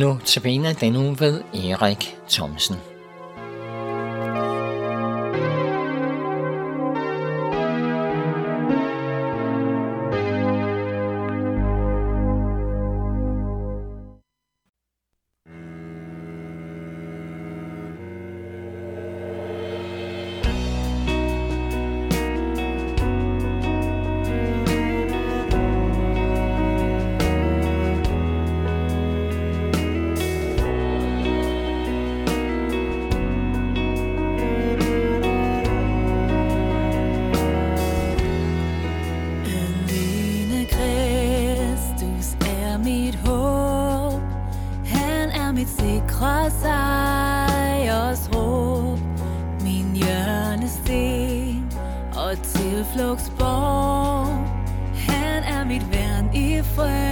Nu tabiner den nu ved Erik Thomsen. fue.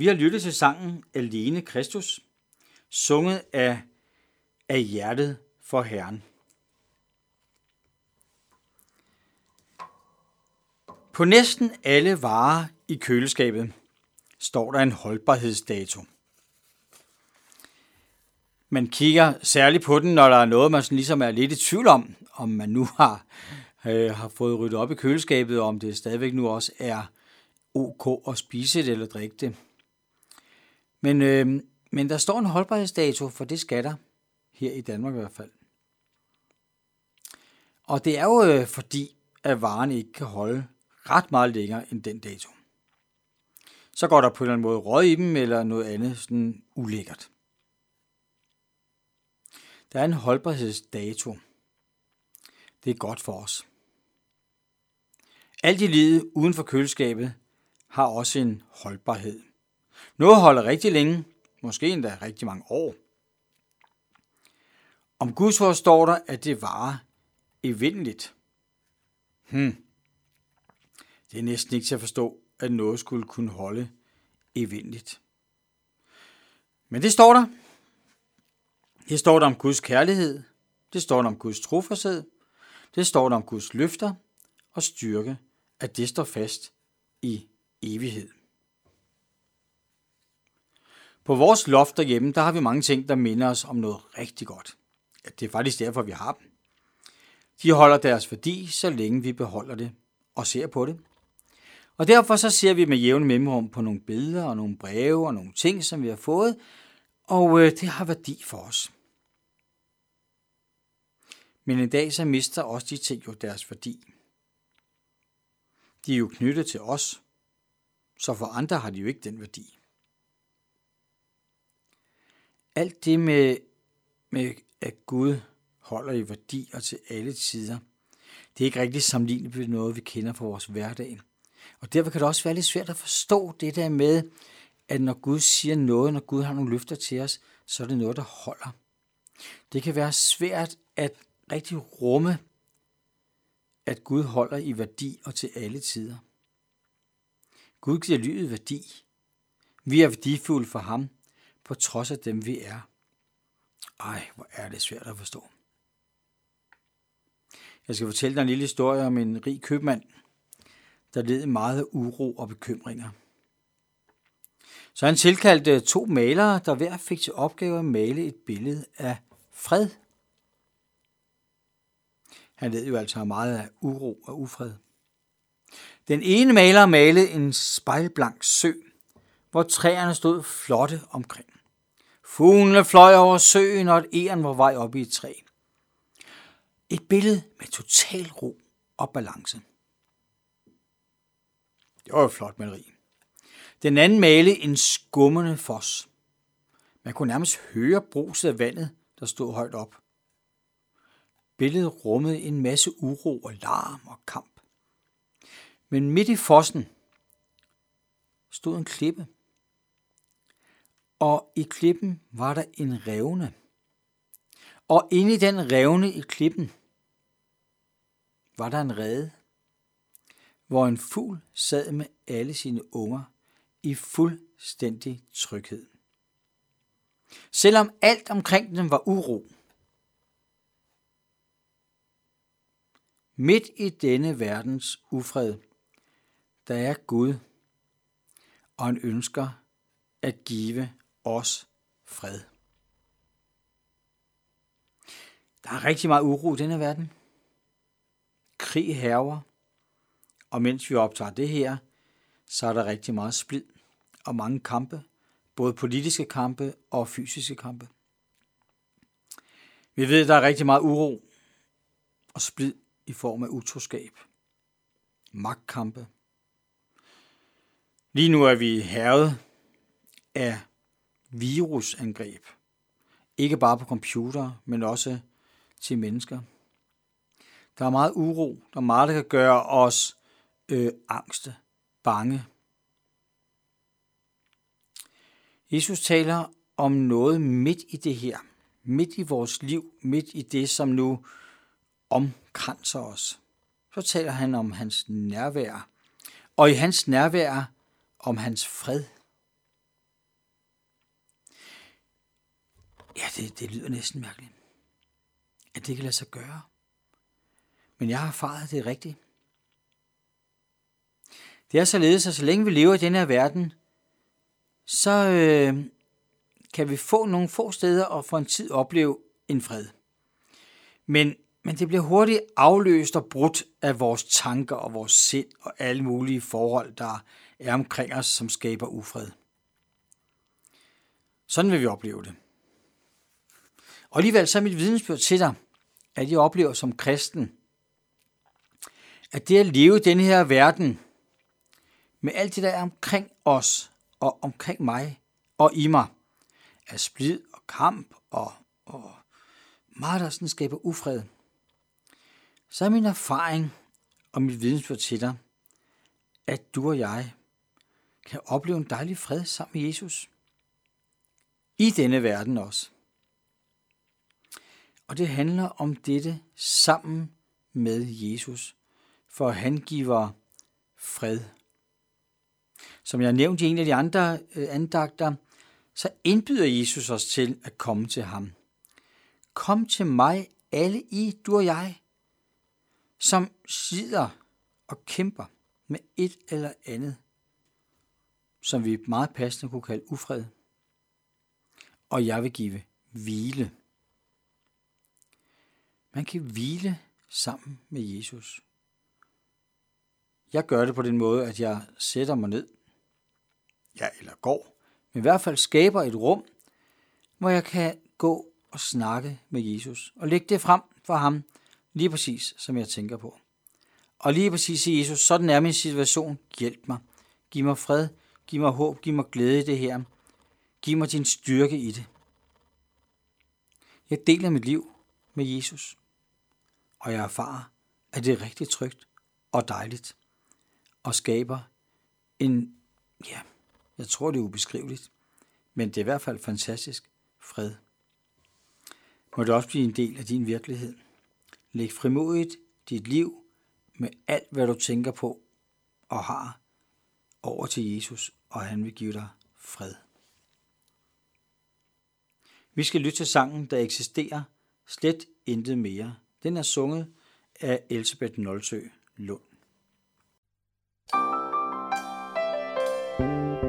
Vi har lyttet til sangen Alene Kristus, sunget af, af hjertet for Herren. På næsten alle varer i køleskabet står der en holdbarhedsdato. Man kigger særligt på den, når der er noget, man sådan ligesom er lidt i tvivl om, om man nu har, øh, har fået ryddet op i køleskabet, og om det stadigvæk nu også er ok at spise det eller drikke det. Men, øh, men der står en holdbarhedsdato, for det skal der, her i Danmark i hvert fald. Og det er jo øh, fordi, at varen ikke kan holde ret meget længere end den dato. Så går der på en eller anden måde røg i dem, eller noget andet sådan ulækkert. Der er en holdbarhedsdato. Det er godt for os. Alt i livet uden for køleskabet har også en holdbarhed. Noget holder rigtig længe, måske endda rigtig mange år. Om Guds ord står der, at det varer evindeligt. Hmm. Det er næsten ikke til at forstå, at noget skulle kunne holde evindeligt. Men det står der. Det står der om Guds kærlighed. Det står der om Guds trofasthed. Det står der om Guds løfter og styrke, at det står fast i evighed. På vores loft derhjemme, der har vi mange ting, der minder os om noget rigtig godt. Det er faktisk derfor, vi har dem. De holder deres værdi, så længe vi beholder det og ser på det. Og derfor så ser vi med jævne mellemrum på nogle billeder og nogle breve og nogle ting, som vi har fået, og øh, det har værdi for os. Men en dag så mister også de ting jo deres værdi. De er jo knyttet til os, så for andre har de jo ikke den værdi. Alt det med, med at Gud holder i værdi og til alle tider, det er ikke rigtig sammenlignet med noget, vi kender fra vores hverdag. Og derfor kan det også være lidt svært at forstå det der med, at når Gud siger noget, når Gud har nogle løfter til os, så er det noget, der holder. Det kan være svært at rigtig rumme, at Gud holder i værdi og til alle tider. Gud giver livet værdi. Vi er værdifulde for ham, på trods af dem vi er. Ej, hvor er det svært at forstå. Jeg skal fortælle dig en lille historie om en rig købmand, der led meget af uro og bekymringer. Så han tilkaldte to malere, der hver fik til opgave at male et billede af fred. Han led jo altså meget af uro og ufred. Den ene maler malede en spejlblank sø, hvor træerne stod flotte omkring. Fuglene fløj over søen, og et eren var vej op i et træ. Et billede med total ro og balance. Det var jo flot maleri. Den anden malede en skummende fos. Man kunne nærmest høre bruset af vandet, der stod højt op. Billedet rummede en masse uro og larm og kamp. Men midt i fossen stod en klippe. Og i klippen var der en revne. Og inde i den revne i klippen var der en rede, hvor en fugl sad med alle sine unger i fuldstændig tryghed. Selvom alt omkring dem var uro. Midt i denne verdens ufred, der er Gud, og han ønsker at give os fred. Der er rigtig meget uro i denne verden. Krig herver, og mens vi optager det her, så er der rigtig meget splid og mange kampe, både politiske kampe og fysiske kampe. Vi ved, at der er rigtig meget uro og splid i form af utroskab, magtkampe. Lige nu er vi hervet af virusangreb. Ikke bare på computer, men også til mennesker. Der er meget uro. Der er meget, der kan gøre os øh, angste, bange. Jesus taler om noget midt i det her, midt i vores liv, midt i det, som nu omkranser os. Så taler han om hans nærvær, og i hans nærvær om hans fred. Ja, det, det lyder næsten mærkeligt, at det kan lade sig gøre. Men jeg har erfaret det rigtigt. Det er således, at så længe vi lever i denne her verden, så øh, kan vi få nogle få steder og for en tid opleve en fred. Men, men det bliver hurtigt afløst og brudt af vores tanker og vores sind og alle mulige forhold, der er omkring os, som skaber ufred. Sådan vil vi opleve det. Og alligevel så er mit vidensbyrd til dig, at jeg oplever som kristen, at det at leve i denne her verden, med alt det, der er omkring os og omkring mig og i mig, af splid og kamp og, og meget, der sådan skaber ufred, så er min erfaring og mit vidensbyrd til dig, at du og jeg kan opleve en dejlig fred sammen med Jesus. I denne verden også. Og det handler om dette sammen med Jesus, for han giver fred. Som jeg nævnte i en af de andre øh, andagter, så indbyder Jesus os til at komme til ham. Kom til mig, alle I, du og jeg, som sidder og kæmper med et eller andet, som vi meget passende kunne kalde ufred. Og jeg vil give hvile. Man kan hvile sammen med Jesus. Jeg gør det på den måde, at jeg sætter mig ned, ja, eller går, men i hvert fald skaber et rum, hvor jeg kan gå og snakke med Jesus, og lægge det frem for ham, lige præcis som jeg tænker på. Og lige præcis sige, Jesus, sådan er min situation, hjælp mig. Giv mig fred, giv mig håb, giv mig glæde i det her. Giv mig din styrke i det. Jeg deler mit liv med Jesus, og jeg erfarer, at det er rigtig trygt og dejligt, og skaber en, ja, jeg tror det er ubeskriveligt, men det er i hvert fald fantastisk fred. Må det også blive en del af din virkelighed. Læg frimodigt dit liv med alt, hvad du tænker på og har over til Jesus, og han vil give dig fred. Vi skal lytte til sangen, der eksisterer slet intet mere. Den er sunget af Elisabeth Nolsø Lund. thank you